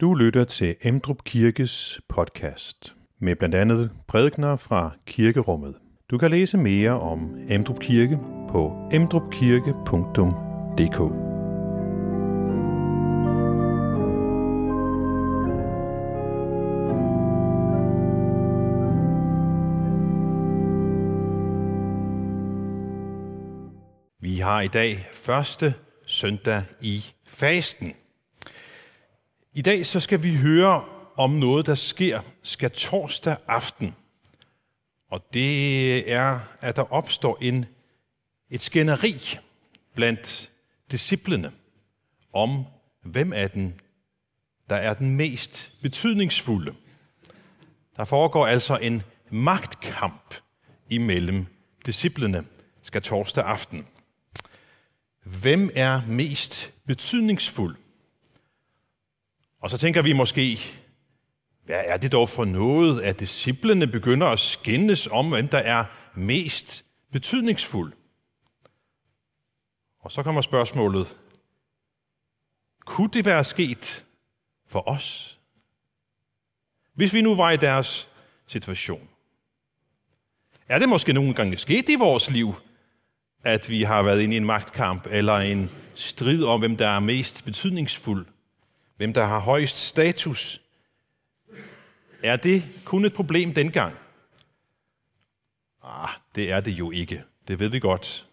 Du lytter til Emdrup Kirkes podcast med blandt andet prædikner fra kirkerummet. Du kan læse mere om Emdrup Kirke på emdrupkirke.dk. Vi har i dag første søndag i fasten. I dag så skal vi høre om noget, der sker skal torsdag aften. Og det er, at der opstår en, et skænderi blandt disciplene om, hvem er den, der er den mest betydningsfulde. Der foregår altså en magtkamp imellem disciplene skal torsdag aften. Hvem er mest betydningsfuld? Og så tænker vi måske, hvad er det dog for noget, at disciplene begynder at skændes om, hvem der er mest betydningsfuld? Og så kommer spørgsmålet, kunne det være sket for os? Hvis vi nu var i deres situation. Er det måske nogle gange sket i vores liv, at vi har været inde i en magtkamp eller en strid om, hvem der er mest betydningsfuld? Hvem der har højst status? Er det kun et problem dengang? Ah, det er det jo ikke. Det ved vi godt.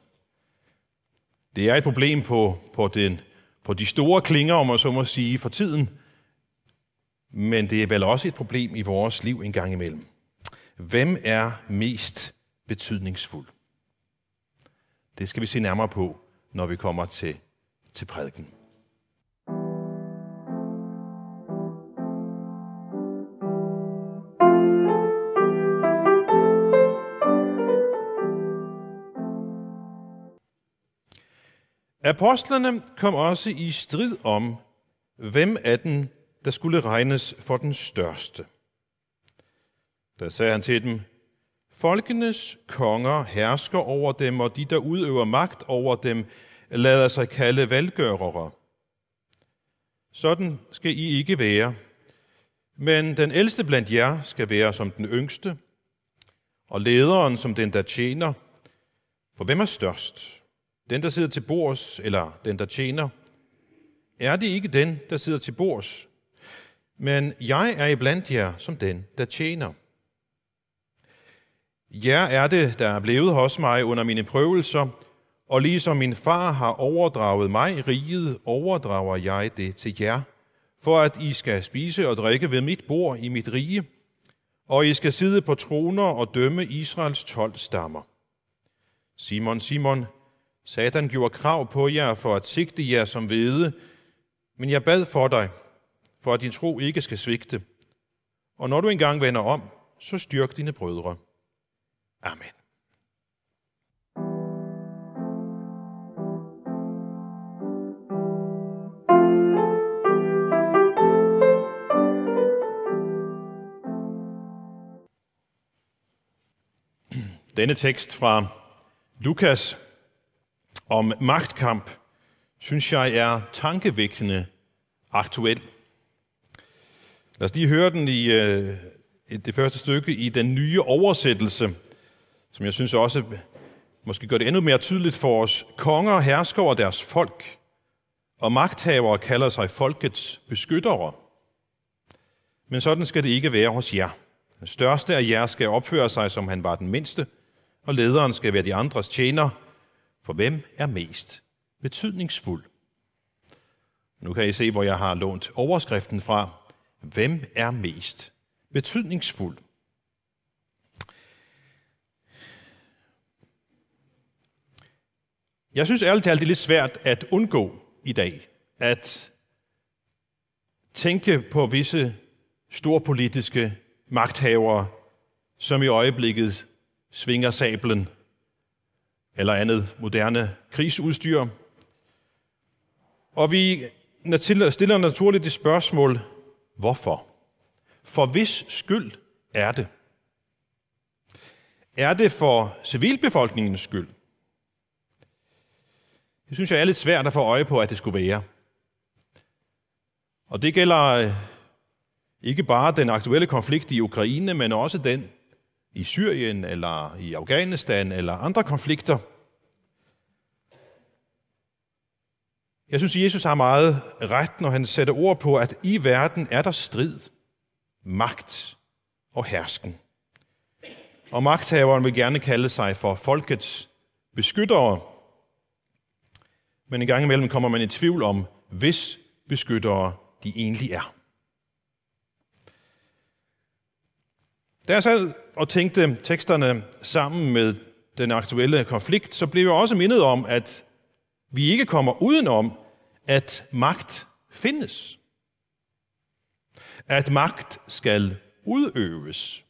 Det er et problem på, på, den, på de store klinger, om man så må sige, for tiden. Men det er vel også et problem i vores liv en gang imellem. Hvem er mest betydningsfuld? Det skal vi se nærmere på, når vi kommer til, til prædiken. Apostlerne kom også i strid om, hvem af den, der skulle regnes for den største. Der sagde han til dem, Folkenes konger hersker over dem, og de, der udøver magt over dem, lader sig kalde valgørere. Sådan skal I ikke være. Men den ældste blandt jer skal være som den yngste, og lederen som den, der tjener. For hvem er størst? Den, der sidder til bords, eller den, der tjener? Er det ikke den, der sidder til bords? Men jeg er iblandt jer som den, der tjener. Jer er det, der er blevet hos mig under mine prøvelser, og ligesom min far har overdraget mig riget, overdrager jeg det til jer, for at I skal spise og drikke ved mit bord i mit rige, og I skal sidde på troner og dømme Israels tolv stammer. Simon, Simon, Satan gjorde krav på jer for at sigte jer som hvede, men jeg bad for dig, for at din tro ikke skal svigte. Og når du engang vender om, så styrk dine brødre. Amen. Denne tekst fra Lukas om magtkamp, synes jeg er tankevækkende aktuel. Lad os lige høre den i øh, det første stykke i den nye oversættelse, som jeg synes også måske gør det endnu mere tydeligt for os. Konger hersker over deres folk, og magthavere kalder sig folkets beskyttere. Men sådan skal det ikke være hos jer. Den største af jer skal opføre sig, som han var den mindste, og lederen skal være de andres tjener, for hvem er mest betydningsfuld? Nu kan I se, hvor jeg har lånt overskriften fra. Hvem er mest betydningsfuld? Jeg synes ærligt talt, det er lidt svært at undgå i dag, at tænke på visse storpolitiske magthavere, som i øjeblikket svinger sablen eller andet moderne krigsudstyr. Og vi stiller naturligt det spørgsmål, hvorfor? For hvis skyld er det? Er det for civilbefolkningens skyld? Det synes jeg er lidt svært at få øje på, at det skulle være. Og det gælder øh, Ikke bare den aktuelle konflikt i Ukraine, men også den i Syrien eller i Afghanistan eller andre konflikter. Jeg synes, Jesus har meget ret, når han sætter ord på, at i verden er der strid, magt og hersken. Og magthaveren vil gerne kalde sig for folkets beskyttere. Men en gang imellem kommer man i tvivl om, hvis beskyttere de egentlig er. Da jeg sad og tænkte teksterne sammen med den aktuelle konflikt, så blev jeg også mindet om, at vi ikke kommer udenom, at magt findes. At magt skal udøves.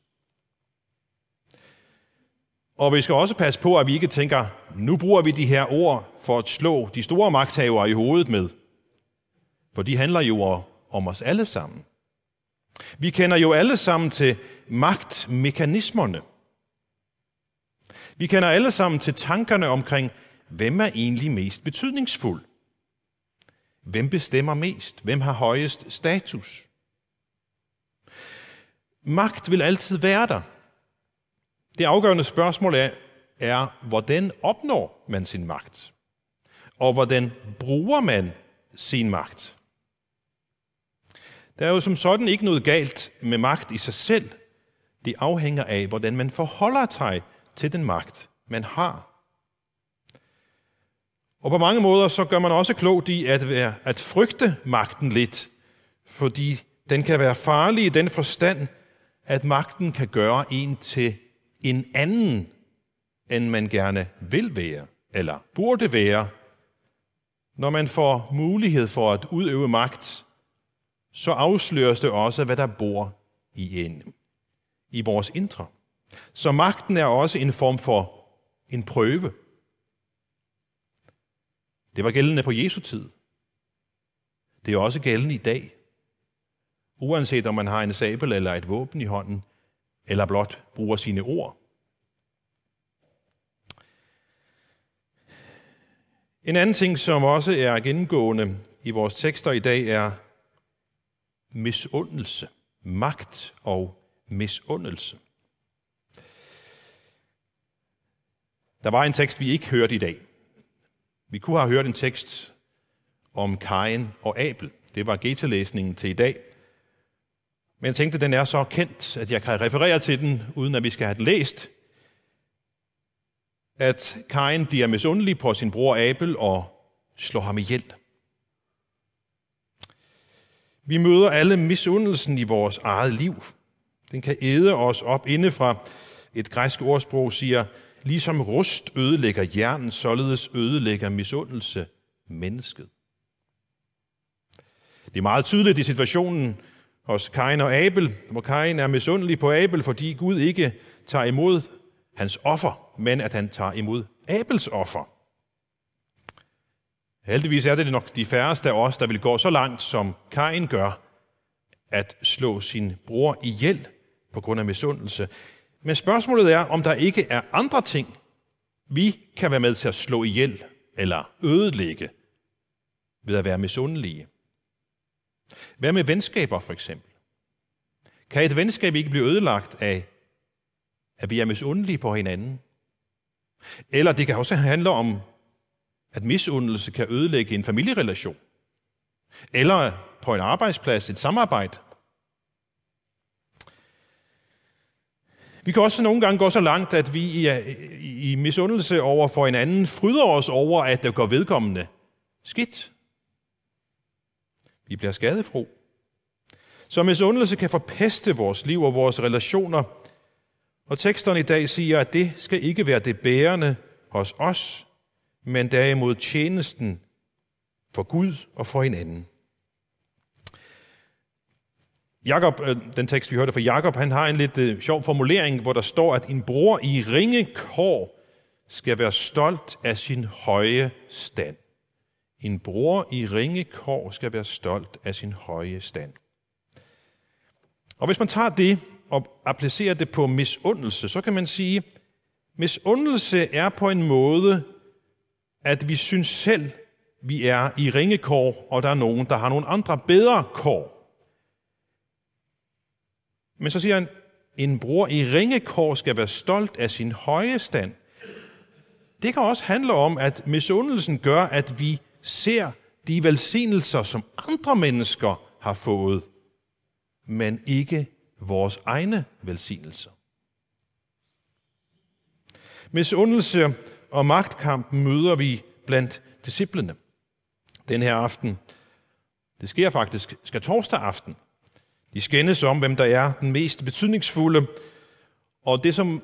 Og vi skal også passe på, at vi ikke tænker, nu bruger vi de her ord for at slå de store magthavere i hovedet med. For de handler jo om os alle sammen. Vi kender jo alle sammen til magtmekanismerne. Vi kender alle sammen til tankerne omkring, hvem er egentlig mest betydningsfuld? Hvem bestemmer mest? Hvem har højest status? Magt vil altid være der. Det afgørende spørgsmål er, er, hvordan opnår man sin magt? Og hvordan bruger man sin magt? Der er jo som sådan ikke noget galt med magt i sig selv. Det afhænger af, hvordan man forholder sig til den magt, man har. Og på mange måder så gør man også klogt i at, være, at frygte magten lidt, fordi den kan være farlig i den forstand, at magten kan gøre en til en anden, end man gerne vil være, eller burde være. Når man får mulighed for at udøve magt, så afsløres det også, hvad der bor i en, i vores indre. Så magten er også en form for en prøve. Det var gældende på Jesu tid. Det er også gældende i dag. Uanset om man har en sabel eller et våben i hånden, eller blot bruger sine ord. En anden ting, som også er gennemgående i vores tekster i dag, er misundelse. Magt og misundelse. Der var en tekst, vi ikke hørte i dag. Vi kunne have hørt en tekst om Kain og Abel. Det var getalæsningen til i dag. Men jeg tænkte, at den er så kendt, at jeg kan referere til den, uden at vi skal have den læst. At Kain bliver misundelig på sin bror Abel og slår ham ihjel. Vi møder alle misundelsen i vores eget liv. Den kan æde os op indefra. Et græsk ordsprog siger, ligesom rust ødelægger jern, således ødelægger misundelse mennesket. Det er meget tydeligt i situationen hos Kain og Abel, hvor Kain er misundelig på Abel, fordi Gud ikke tager imod hans offer, men at han tager imod Abels offer. Heldigvis er det nok de færreste af os, der vil gå så langt, som Kain gør, at slå sin bror ihjel på grund af misundelse. Men spørgsmålet er, om der ikke er andre ting, vi kan være med til at slå ihjel eller ødelægge ved at være misundelige. Hvad med venskaber for eksempel? Kan et venskab ikke blive ødelagt af, at vi er misundelige på hinanden? Eller det kan også handle om at misundelse kan ødelægge en familierelation. Eller på en arbejdsplads, et samarbejde. Vi kan også nogle gange gå så langt, at vi i, i misundelse over for anden fryder os over, at det går vedkommende skidt. Vi bliver skadefro. Så misundelse kan forpeste vores liv og vores relationer. Og teksterne i dag siger, at det skal ikke være det bærende hos os, men derimod tjenesten for Gud og for hinanden. Jakob, øh, den tekst vi hørte fra Jakob, han har en lidt øh, sjov formulering, hvor der står, at en bror i ringe kår skal være stolt af sin høje stand. En bror i ringe kår skal være stolt af sin høje stand. Og hvis man tager det og applicerer det på misundelse, så kan man sige, misundelse er på en måde at vi synes selv, vi er i ringekår, og der er nogen, der har nogle andre bedre kår. Men så siger han, en bror i ringekår skal være stolt af sin høje stand. Det kan også handle om, at misundelsen gør, at vi ser de velsignelser, som andre mennesker har fået, men ikke vores egne velsignelser. Misundelse og magtkamp møder vi blandt disciplene den her aften. Det sker faktisk skal torsdag aften. De skændes om, hvem der er den mest betydningsfulde, og det, som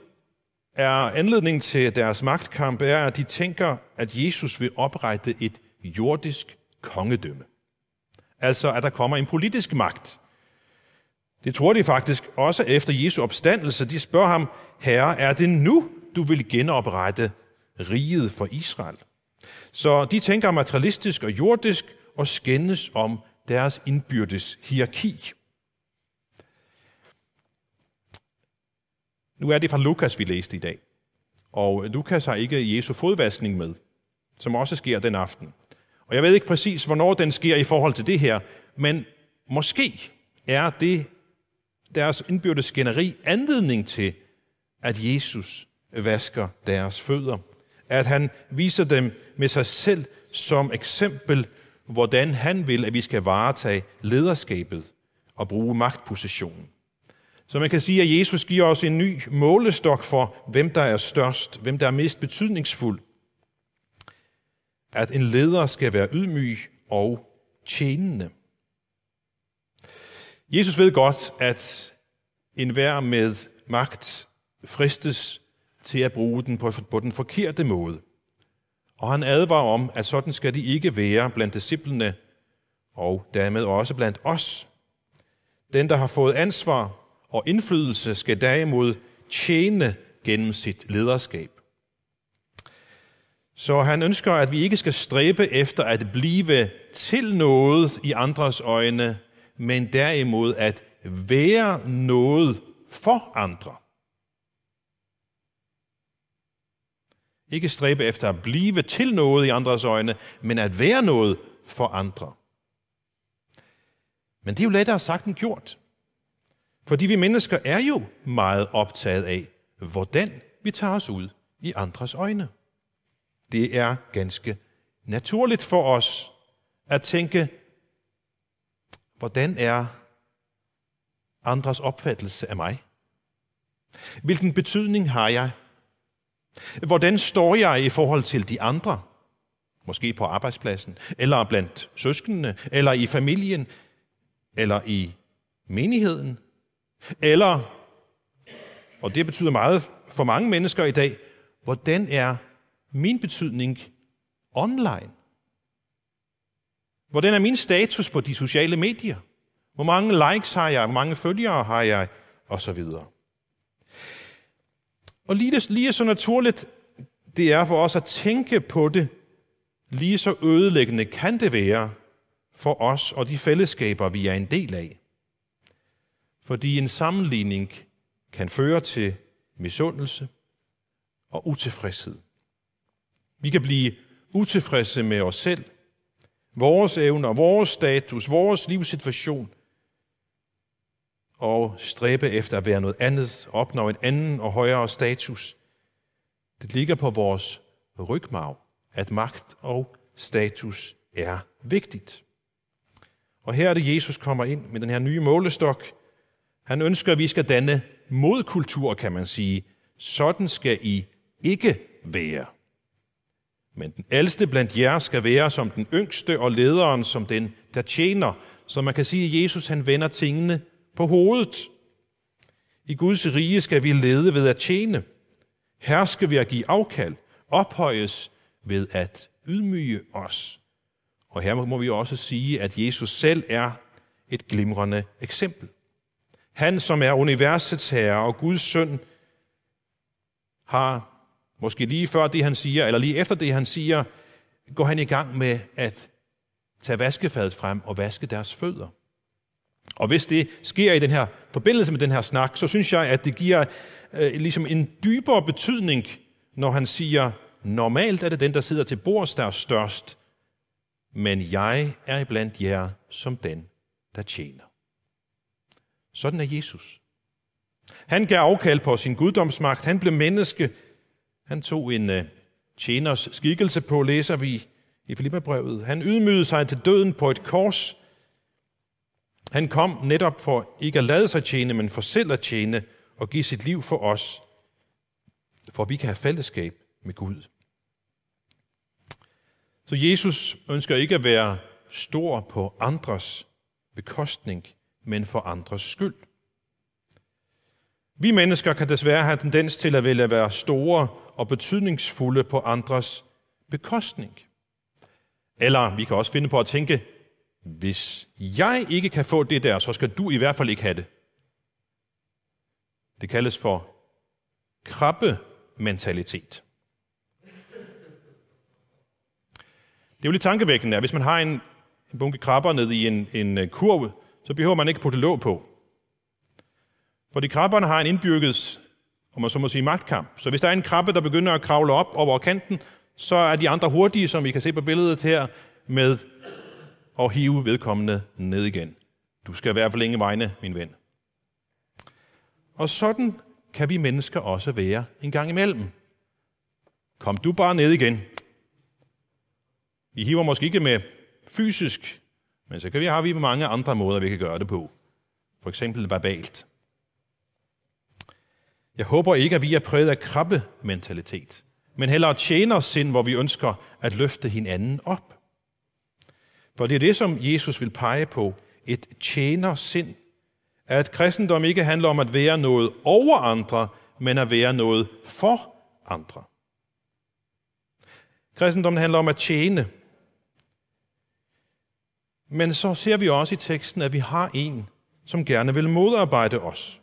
er anledningen til deres magtkamp, er, at de tænker, at Jesus vil oprette et jordisk kongedømme. Altså, at der kommer en politisk magt. Det tror de faktisk også efter Jesu opstandelse. De spørger ham, Herre, er det nu, du vil genoprette riget for Israel? Så de tænker materialistisk og jordisk og skændes om deres indbyrdes hierarki. Nu er det fra Lukas, vi læste i dag. Og Lukas har ikke Jesu fodvaskning med, som også sker den aften. Og jeg ved ikke præcis, hvornår den sker i forhold til det her, men måske er det deres indbyrdes skænderi anledning til, at Jesus vasker deres fødder. At han viser dem med sig selv som eksempel, hvordan han vil, at vi skal varetage lederskabet og bruge magtpositionen. Så man kan sige, at Jesus giver os en ny målestok for, hvem der er størst, hvem der er mest betydningsfuld. At en leder skal være ydmyg og tjenende. Jesus ved godt, at enhver med magt fristes til at bruge den på, på den forkerte måde. Og han advarer om, at sådan skal de ikke være blandt disciplene, og dermed også blandt os. Den, der har fået ansvar og indflydelse, skal derimod tjene gennem sit lederskab. Så han ønsker, at vi ikke skal stræbe efter at blive til noget i andres øjne, men derimod at være noget for andre. Ikke stræbe efter at blive til noget i andres øjne, men at være noget for andre. Men det er jo lettere sagt end gjort. Fordi vi mennesker er jo meget optaget af, hvordan vi tager os ud i andres øjne. Det er ganske naturligt for os at tænke, hvordan er andres opfattelse af mig? Hvilken betydning har jeg? Hvordan står jeg i forhold til de andre? Måske på arbejdspladsen, eller blandt søskendene, eller i familien, eller i menigheden, eller, og det betyder meget for mange mennesker i dag, hvordan er min betydning online? Hvordan er min status på de sociale medier? Hvor mange likes har jeg? Hvor mange følgere har jeg? Og så videre. Og lige, lige så naturligt det er for os at tænke på det, lige så ødelæggende kan det være for os og de fællesskaber, vi er en del af. Fordi en sammenligning kan føre til misundelse og utilfredshed. Vi kan blive utilfredse med os selv, vores evner, vores status, vores livssituation, og stræbe efter at være noget andet, opnå en anden og højere status. Det ligger på vores rygmarv, at magt og status er vigtigt. Og her er det, Jesus kommer ind med den her nye målestok. Han ønsker, at vi skal danne modkultur, kan man sige. Sådan skal I ikke være. Men den ældste blandt jer skal være som den yngste, og lederen som den, der tjener. Så man kan sige, at Jesus han vender tingene på hovedet. I Guds rige skal vi lede ved at tjene, herske ved at give afkald, ophøjes ved at ydmyge os. Og her må vi også sige, at Jesus selv er et glimrende eksempel. Han, som er universets herre og Guds søn, har måske lige før det, han siger, eller lige efter det, han siger, går han i gang med at tage vaskefadet frem og vaske deres fødder. Og hvis det sker i den her forbindelse med den her snak, så synes jeg, at det giver øh, ligesom en dybere betydning, når han siger, normalt er det den, der sidder til bords, der er størst, men jeg er iblandt jer som den, der tjener. Sådan er Jesus. Han gav afkald på sin guddomsmagt. Han blev menneske. Han tog en øh, tjeners skikkelse på, læser vi i Filippabrevet. Han ydmygede sig til døden på et kors. Han kom netop for ikke at lade sig tjene, men for selv at tjene og give sit liv for os, for vi kan have fællesskab med Gud. Så Jesus ønsker ikke at være stor på andres bekostning, men for andres skyld. Vi mennesker kan desværre have tendens til at ville være store og betydningsfulde på andres bekostning. Eller vi kan også finde på at tænke, hvis jeg ikke kan få det der, så skal du i hvert fald ikke have det. Det kaldes for krabbementalitet. Det er jo lidt tankevækkende, at hvis man har en, en bunke krabber ned i en, en øh, kurv, så behøver man ikke putte låg på. Fordi krabberne har en indbygget, om man så må sige, magtkamp. Så hvis der er en krabbe, der begynder at kravle op over kanten, så er de andre hurtige, som vi kan se på billedet her, med og hive vedkommende ned igen. Du skal være for længe vegne, min ven. Og sådan kan vi mennesker også være en gang imellem. Kom du bare ned igen. Vi hiver måske ikke med fysisk, men så kan vi have vi mange andre måder, vi kan gøre det på. For eksempel verbalt. Jeg håber ikke, at vi er præget af krabbementalitet, men heller tjenersind, hvor vi ønsker at løfte hinanden op. For det er det, som Jesus vil pege på. Et tjenersind. At kristendom ikke handler om at være noget over andre, men at være noget for andre. Kristendommen handler om at tjene. Men så ser vi også i teksten, at vi har en, som gerne vil modarbejde os.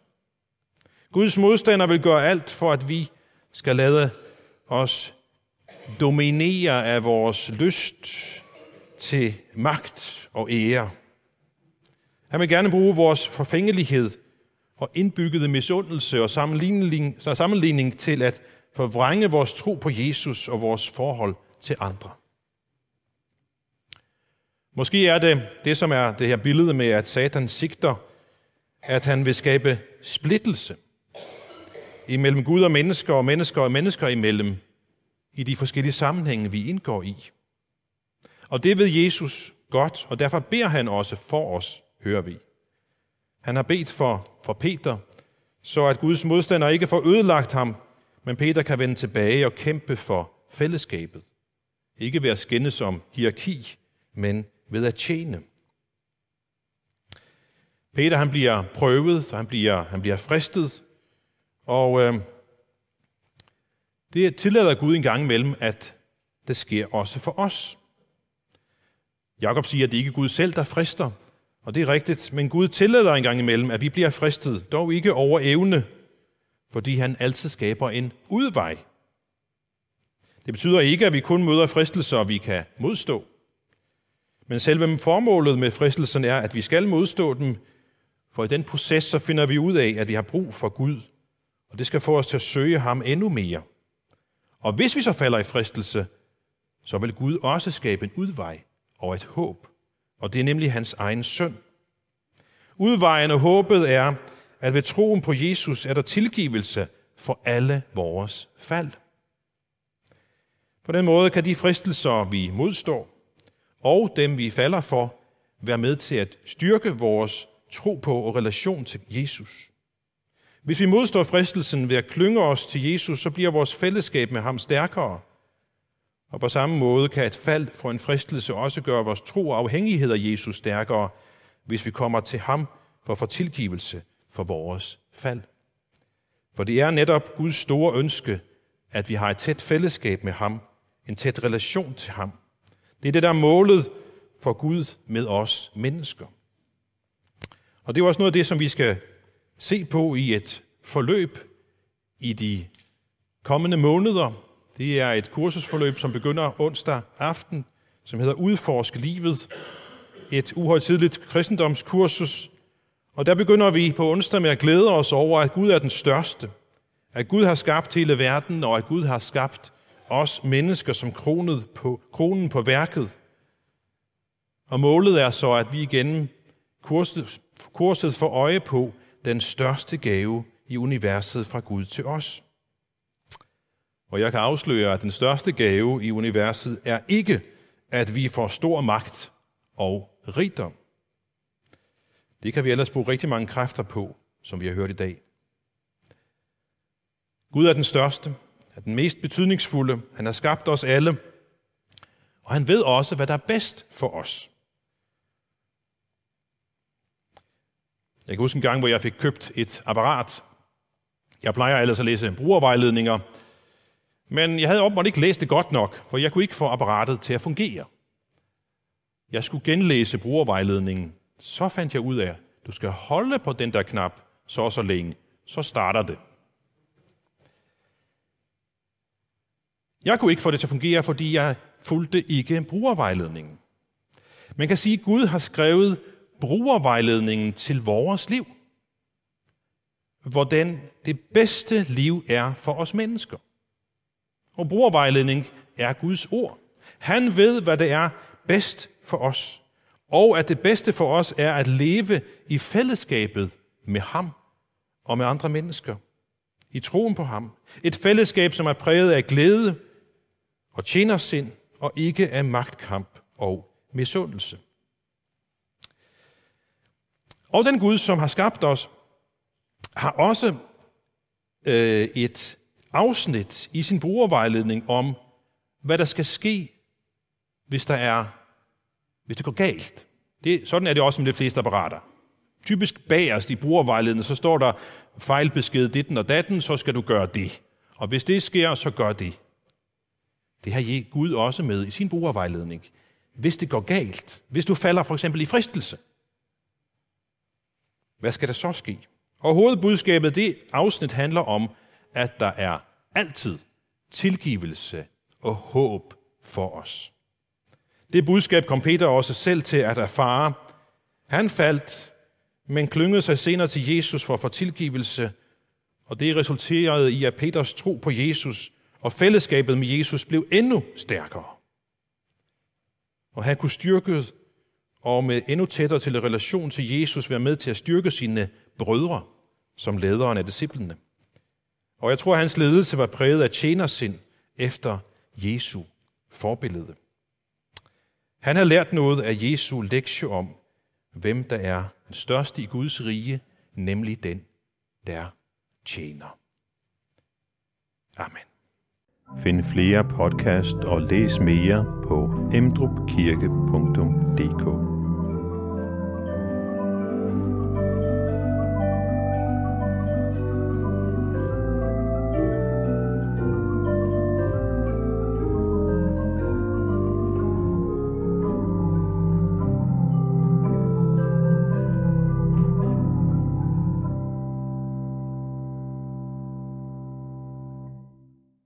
Guds modstander vil gøre alt for, at vi skal lade os dominere af vores lyst til magt og ære. Han vil gerne bruge vores forfængelighed og indbyggede misundelse og sammenligning, sammenligning til at forvrænge vores tro på Jesus og vores forhold til andre. Måske er det det, som er det her billede med, at Satan sigter, at han vil skabe splittelse imellem Gud og mennesker, og mennesker og mennesker imellem, i de forskellige sammenhænge, vi indgår i. Og det ved Jesus godt, og derfor beder han også for os, hører vi. Han har bedt for, for Peter, så at Guds modstander ikke får ødelagt ham, men Peter kan vende tilbage og kæmpe for fællesskabet. Ikke ved at skændes som hierarki, men ved at tjene. Peter han bliver prøvet, han bliver, han bliver fristet, og øh, det tillader Gud en gang imellem, at det sker også for os. Jakob siger, at det ikke er Gud selv, der frister, og det er rigtigt, men Gud tillader en gang imellem, at vi bliver fristet, dog ikke over evne, fordi han altid skaber en udvej. Det betyder ikke, at vi kun møder fristelser, vi kan modstå. Men selve formålet med fristelsen er, at vi skal modstå dem, for i den proces så finder vi ud af, at vi har brug for Gud, og det skal få os til at søge ham endnu mere. Og hvis vi så falder i fristelse, så vil Gud også skabe en udvej og et håb. Og det er nemlig hans egen søn. Udvejen og håbet er, at ved troen på Jesus er der tilgivelse for alle vores fald. På den måde kan de fristelser, vi modstår, og dem, vi falder for, være med til at styrke vores tro på og relation til Jesus. Hvis vi modstår fristelsen ved at klynge os til Jesus, så bliver vores fællesskab med ham stærkere. Og på samme måde kan et fald fra en fristelse også gøre vores tro og afhængighed af Jesus stærkere, hvis vi kommer til ham for at få tilgivelse for vores fald. For det er netop Guds store ønske, at vi har et tæt fællesskab med ham, en tæt relation til ham. Det er det, der er målet for Gud med os mennesker. Og det er også noget af det, som vi skal se på i et forløb i de kommende måneder. Det er et kursusforløb, som begynder onsdag aften, som hedder Udforsk livet. Et uhøjtidligt kristendomskursus. Og der begynder vi på onsdag med at glæde os over, at Gud er den største. At Gud har skabt hele verden, og at Gud har skabt os mennesker som kronet på, kronen på værket. Og målet er så, at vi igen kurset, kurset får øje på den største gave i universet fra Gud til os. Og jeg kan afsløre, at den største gave i universet er ikke, at vi får stor magt og rigdom. Det kan vi ellers bruge rigtig mange kræfter på, som vi har hørt i dag. Gud er den største, er den mest betydningsfulde. Han har skabt os alle, og han ved også, hvad der er bedst for os. Jeg kan huske en gang, hvor jeg fik købt et apparat. Jeg plejer ellers at læse brugervejledninger, men jeg havde åbenbart ikke læst det godt nok, for jeg kunne ikke få apparatet til at fungere. Jeg skulle genlæse brugervejledningen. Så fandt jeg ud af, at du skal holde på den der knap så og så længe. Så starter det. Jeg kunne ikke få det til at fungere, fordi jeg fulgte ikke brugervejledningen. Man kan sige, at Gud har skrevet brugervejledningen til vores liv. Hvordan det bedste liv er for os mennesker. Og brugervejledning er Guds ord. Han ved, hvad det er bedst for os. Og at det bedste for os er at leve i fællesskabet med ham og med andre mennesker. I troen på ham. Et fællesskab, som er præget af glæde og tjenersind og ikke af magtkamp og misundelse. Og den Gud, som har skabt os, har også øh, et afsnit i sin brugervejledning om, hvad der skal ske, hvis der er, hvis det går galt. Det, sådan er det også med de fleste apparater. Typisk bagerst i brugervejledningen, så står der fejlbesked ditten og datten, så skal du gøre det. Og hvis det sker, så gør det. Det har Gud også med i sin brugervejledning. Hvis det går galt, hvis du falder for eksempel i fristelse, hvad skal der så ske? Og hovedbudskabet, det afsnit handler om, at der er altid tilgivelse og håb for os. Det budskab kom Peter også selv til at erfare. Han faldt, men klyngede sig senere til Jesus for at få tilgivelse, og det resulterede i, at Peters tro på Jesus og fællesskabet med Jesus blev endnu stærkere. Og han kunne styrket og med endnu tættere til relation til Jesus være med til at styrke sine brødre som lederen af disciplene. Og jeg tror, at hans ledelse var præget af tjenersind efter Jesu forbillede. Han har lært noget af Jesu lektie om, hvem der er den største i Guds rige, nemlig den, der tjener. Amen. Find flere podcast og læs mere på emdrupkirke.dk